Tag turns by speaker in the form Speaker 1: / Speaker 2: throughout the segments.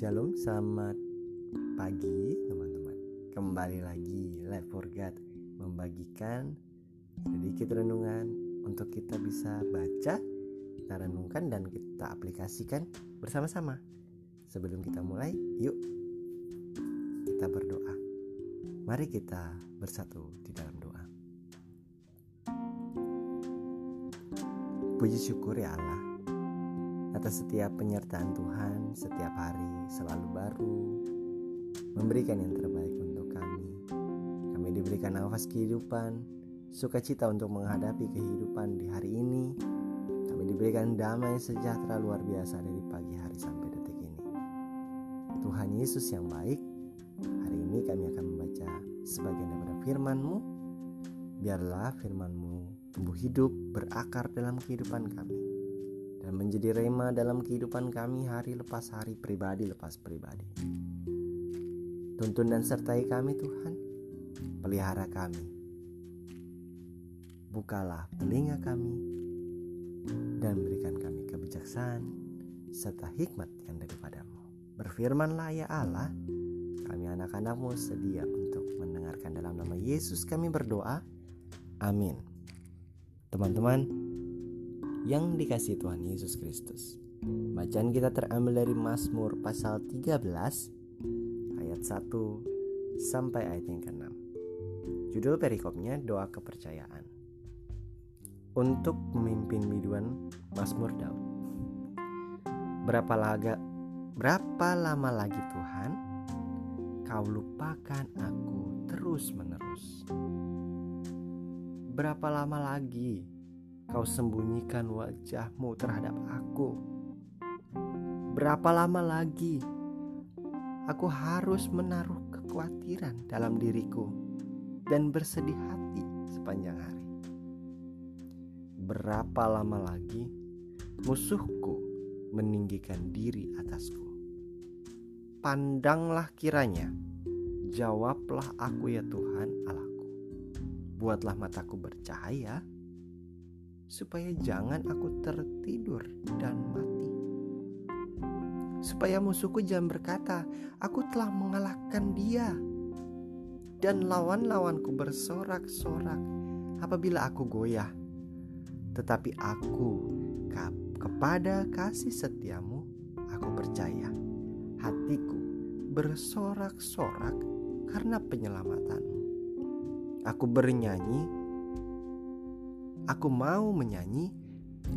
Speaker 1: Shalom, selamat pagi teman-teman. Kembali lagi Live for God Membagikan sedikit renungan Untuk kita bisa baca Kita renungkan dan kita aplikasikan bersama-sama. Sebelum kita mulai, yuk Kita berdoa. Mari kita bersatu di dalam doa. Puji syukur ya Allah atas setiap penyertaan Tuhan setiap hari selalu baru memberikan yang terbaik untuk kami. Kami diberikan nafas kehidupan, sukacita untuk menghadapi kehidupan di hari ini. Kami diberikan damai sejahtera luar biasa dari pagi hari sampai detik ini. Tuhan Yesus yang baik, hari ini kami akan membaca sebagian daripada firman-Mu. Biarlah firman-Mu tumbuh hidup berakar dalam kehidupan kami dan menjadi rema dalam kehidupan kami hari lepas hari, pribadi lepas pribadi. Tuntun dan sertai kami Tuhan, pelihara kami. Bukalah telinga kami dan berikan kami kebijaksanaan serta hikmat yang daripadamu. Berfirmanlah ya Allah, kami anak-anakmu sedia untuk mendengarkan dalam nama Yesus kami berdoa. Amin. Teman-teman, yang dikasih Tuhan Yesus Kristus. Bacaan kita terambil dari Mazmur pasal 13 ayat 1 sampai ayat yang ke-6. Judul perikopnya doa kepercayaan. Untuk memimpin biduan Mazmur Daud. Berapa laga berapa lama lagi Tuhan kau lupakan aku terus-menerus? Berapa lama lagi kau sembunyikan wajahmu terhadap aku. Berapa lama lagi aku harus menaruh kekhawatiran dalam diriku dan bersedih hati sepanjang hari? Berapa lama lagi musuhku meninggikan diri atasku? Pandanglah kiranya, jawablah aku ya Tuhan Allahku. Buatlah mataku bercahaya supaya jangan aku tertidur dan mati. Supaya musuhku jangan berkata, "Aku telah mengalahkan dia." Dan lawan-lawanku bersorak-sorak apabila aku goyah. Tetapi aku kepada kasih setiamu aku percaya. Hatiku bersorak-sorak karena penyelamatanmu. Aku bernyanyi Aku mau menyanyi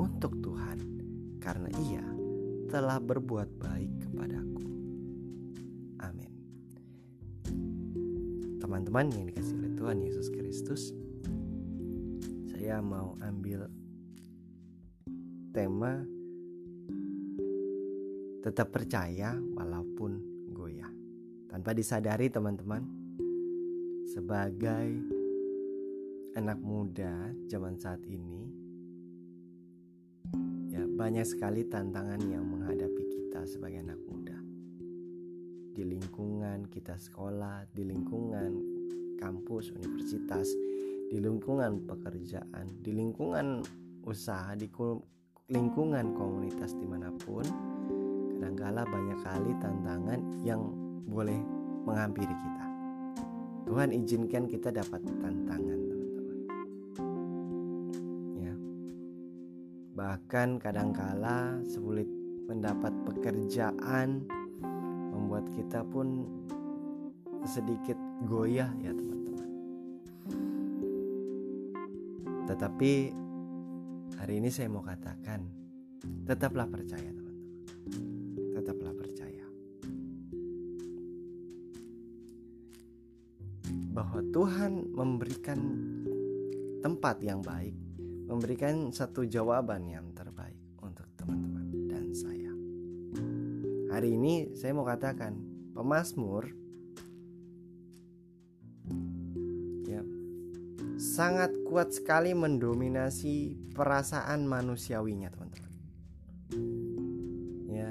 Speaker 1: untuk Tuhan karena Ia telah berbuat baik kepadaku. Amin. Teman-teman yang dikasih oleh Tuhan Yesus Kristus, saya mau ambil tema tetap percaya walaupun goyah. Tanpa disadari teman-teman, sebagai anak muda zaman saat ini ya banyak sekali tantangan yang menghadapi kita sebagai anak muda. Di lingkungan kita sekolah di lingkungan kampus universitas di lingkungan pekerjaan di lingkungan usaha di lingkungan komunitas di mana pun kadangkala banyak kali tantangan yang boleh menghampiri kita. Tuhan izinkan kita dapat tantangan Bahkan kadangkala sulit mendapat pekerjaan membuat kita pun sedikit goyah ya teman-teman. Tetapi hari ini saya mau katakan tetaplah percaya teman-teman. Tetaplah percaya. Bahwa Tuhan memberikan tempat yang baik memberikan satu jawaban yang terbaik untuk teman-teman dan saya. Hari ini saya mau katakan, pemazmur ya sangat kuat sekali mendominasi perasaan manusiawinya, teman-teman. Ya.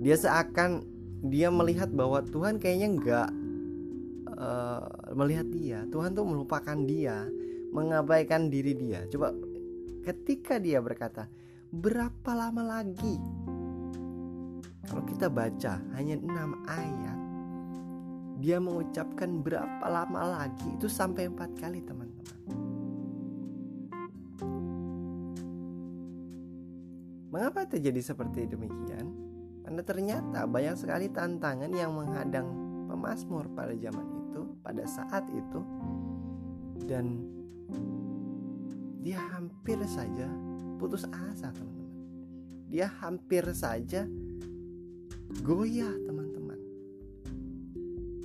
Speaker 1: Dia seakan dia melihat bahwa Tuhan kayaknya nggak uh, melihat dia. Tuhan tuh melupakan dia mengabaikan diri dia. Coba ketika dia berkata, "Berapa lama lagi? Kalau kita baca hanya enam ayat dia mengucapkan berapa lama lagi? Itu sampai empat kali teman-teman. Mengapa terjadi seperti demikian? Karena ternyata banyak sekali tantangan yang menghadang pemazmur pada zaman itu pada saat itu. Dan dia hampir saja putus asa teman-teman. Dia hampir saja goyah teman-teman.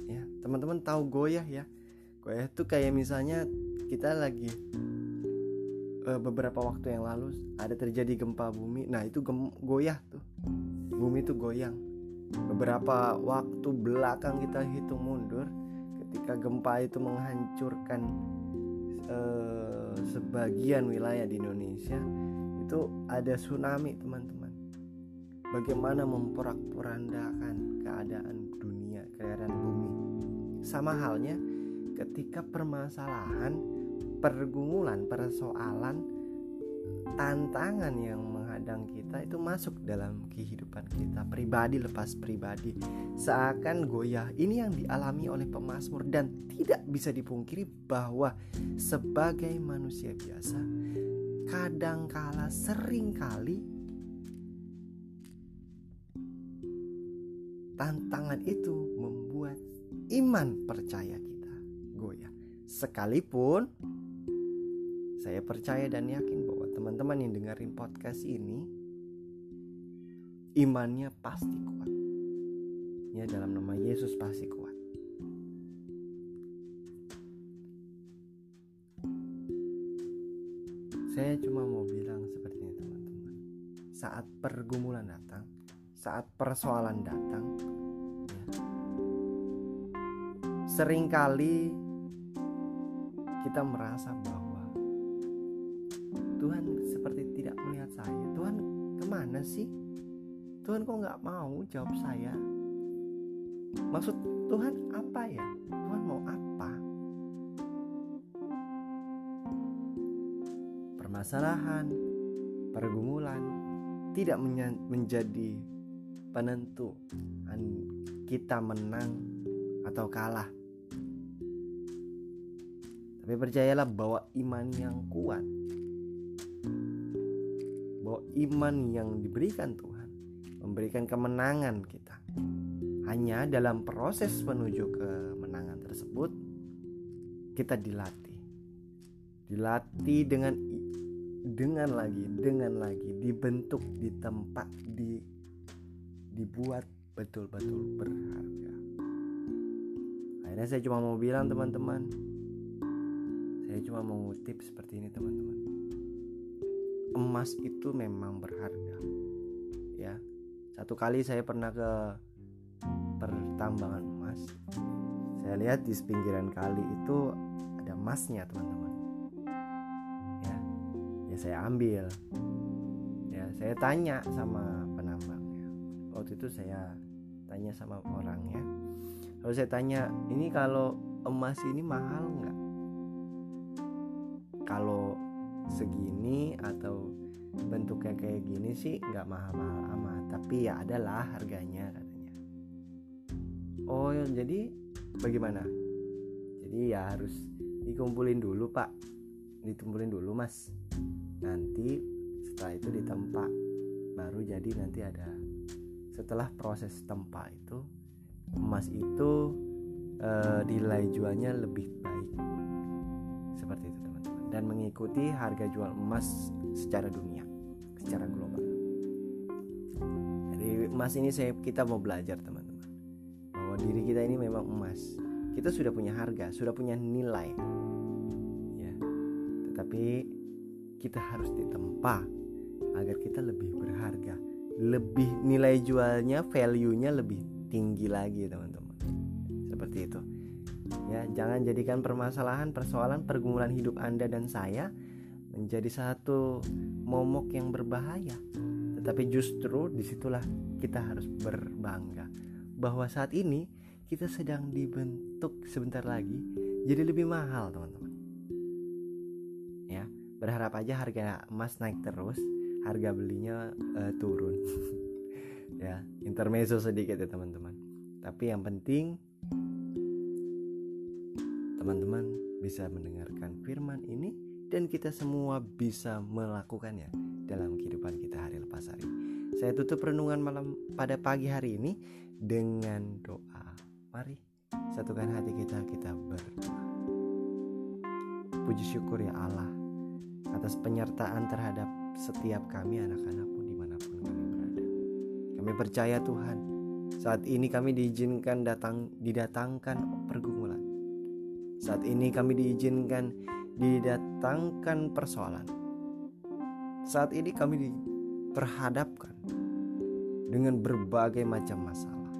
Speaker 1: Ya teman-teman tahu goyah ya? Goyah itu kayak misalnya kita lagi uh, beberapa waktu yang lalu ada terjadi gempa bumi. Nah itu gem goyah tuh. Bumi itu goyang. Beberapa waktu belakang kita hitung mundur ketika gempa itu menghancurkan uh, sebagian wilayah di Indonesia itu ada tsunami teman-teman. Bagaimana memporak-porandakan keadaan dunia keadaan bumi. Sama halnya ketika permasalahan pergumulan persoalan tantangan yang menghadang kita itu masuk dalam kehidupan kita pribadi lepas pribadi seakan goyah ini yang dialami oleh pemazmur dan tidak bisa dipungkiri bahwa sebagai manusia biasa kadangkala sering kali tantangan itu membuat iman percaya kita goyah. Sekalipun saya percaya dan yakin bahwa teman-teman yang dengerin podcast ini imannya pasti kuat. Ya dalam nama Yesus pasti kuat. Saya cuma mau bilang seperti ini teman-teman. Saat pergumulan datang, saat persoalan datang, ya, sering kali kita merasa bahwa sih? Tuhan kok nggak mau jawab saya? Maksud Tuhan apa ya? Tuhan mau apa? permasalahan, pergumulan tidak menjadi penentu kita menang atau kalah. Tapi percayalah bahwa iman yang kuat, bahwa iman yang diberikan Tuhan memberikan kemenangan kita. Hanya dalam proses menuju kemenangan tersebut kita dilatih. Dilatih dengan dengan lagi dengan lagi dibentuk di tempat di dibuat betul-betul berharga akhirnya saya cuma mau bilang teman-teman saya cuma mau ngutip seperti ini teman-teman emas itu memang berharga ya. Satu kali saya pernah ke pertambangan emas saya lihat di pinggiran kali itu ada emasnya teman-teman. Saya ambil. Ya saya tanya sama penambangnya. Waktu itu saya tanya sama orangnya. Lalu saya tanya ini kalau emas ini mahal nggak? Kalau segini atau bentuknya kayak gini sih nggak mahal-mahal amat. Tapi ya adalah harganya katanya. Oh jadi bagaimana? Jadi ya harus dikumpulin dulu pak. Dikumpulin dulu mas. Nanti setelah itu ditempa. Baru jadi nanti ada. Setelah proses tempa itu emas itu e, nilai jualnya lebih baik. Seperti itu dan mengikuti harga jual emas secara dunia secara global. Dari emas ini saya kita mau belajar teman-teman bahwa diri kita ini memang emas. Kita sudah punya harga sudah punya nilai ya. Tetapi kita harus ditempa agar kita lebih berharga lebih nilai jualnya value-nya lebih tinggi lagi teman-teman. Seperti itu ya jangan jadikan permasalahan persoalan pergumulan hidup anda dan saya menjadi satu momok yang berbahaya. Tetapi justru di situlah kita harus berbangga bahwa saat ini kita sedang dibentuk sebentar lagi jadi lebih mahal teman-teman. Berharap aja harga emas naik terus harga belinya uh, turun. Ya intermezzo sedikit ya teman-teman. Tapi yang penting teman-teman bisa mendengarkan firman ini dan kita semua bisa melakukannya dalam kehidupan kita hari lepas hari. Saya tutup renungan malam pada pagi hari ini dengan doa. Mari satukan hati kita, kita berdoa. Puji syukur ya Allah atas penyertaan terhadap setiap kami anak-anakmu di mana pun kami berada. Kami percaya Tuhan, saat ini kami diizinkan datang didatangkan pergumulan. Saat ini kami diizinkan didatangkan persoalan. Saat ini kami diperhadapkan dengan berbagai macam masalah.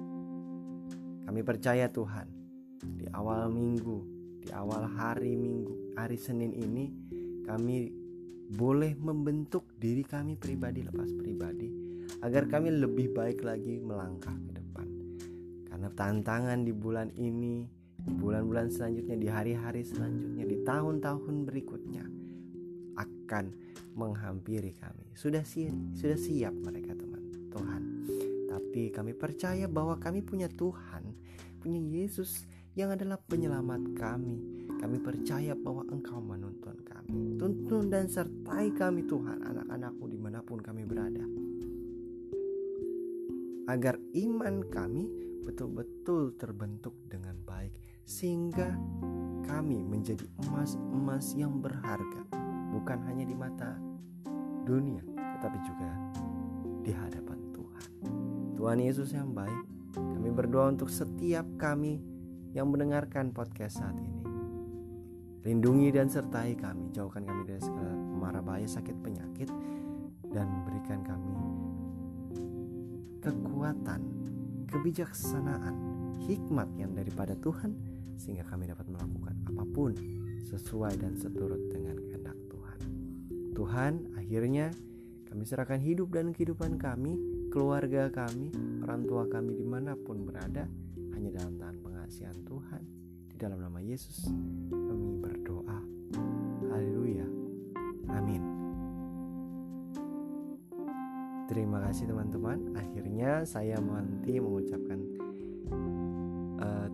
Speaker 1: Kami percaya Tuhan, di awal minggu, di awal hari minggu, hari Senin ini kami boleh membentuk diri kami pribadi lepas pribadi agar kami lebih baik lagi melangkah ke depan. Karena tantangan di bulan ini bulan-bulan selanjutnya, di hari-hari selanjutnya, di tahun-tahun berikutnya akan menghampiri kami. Sudah siap, sudah siap mereka teman Tuhan. Tapi kami percaya bahwa kami punya Tuhan, punya Yesus yang adalah penyelamat kami. Kami percaya bahwa Engkau menuntun kami. Tuntun dan sertai kami Tuhan, anak-anakmu di mana pun kami berada. Agar iman kami betul-betul terbentuk dengan baik sehingga kami menjadi emas-emas yang berharga bukan hanya di mata dunia tetapi juga di hadapan Tuhan. Tuhan Yesus yang baik, kami berdoa untuk setiap kami yang mendengarkan podcast saat ini. Lindungi dan sertai kami, jauhkan kami dari segala marah bahaya sakit penyakit dan berikan kami kekuatan, kebijaksanaan, hikmat yang daripada Tuhan sehingga kami dapat melakukan apa pun sesuai dan seturut dengan kehendak Tuhan. Tuhan, akhirnya kami serahkan hidup dan kehidupan kami, keluarga kami, orang tua kami di mana pun berada, hanya dalam tangan pengasihan Tuhan. Di dalam nama Yesus kami berdoa. Haleluya. Amin. Terima kasih teman-teman. Akhirnya saya Monty mengucapkan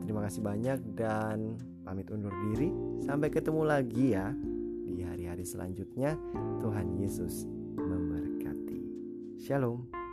Speaker 1: Terima kasih banyak dan pamit undur diri. Sampai ketemu lagi ya di hari-hari selanjutnya. Tuhan Yesus memberkati. Shalom.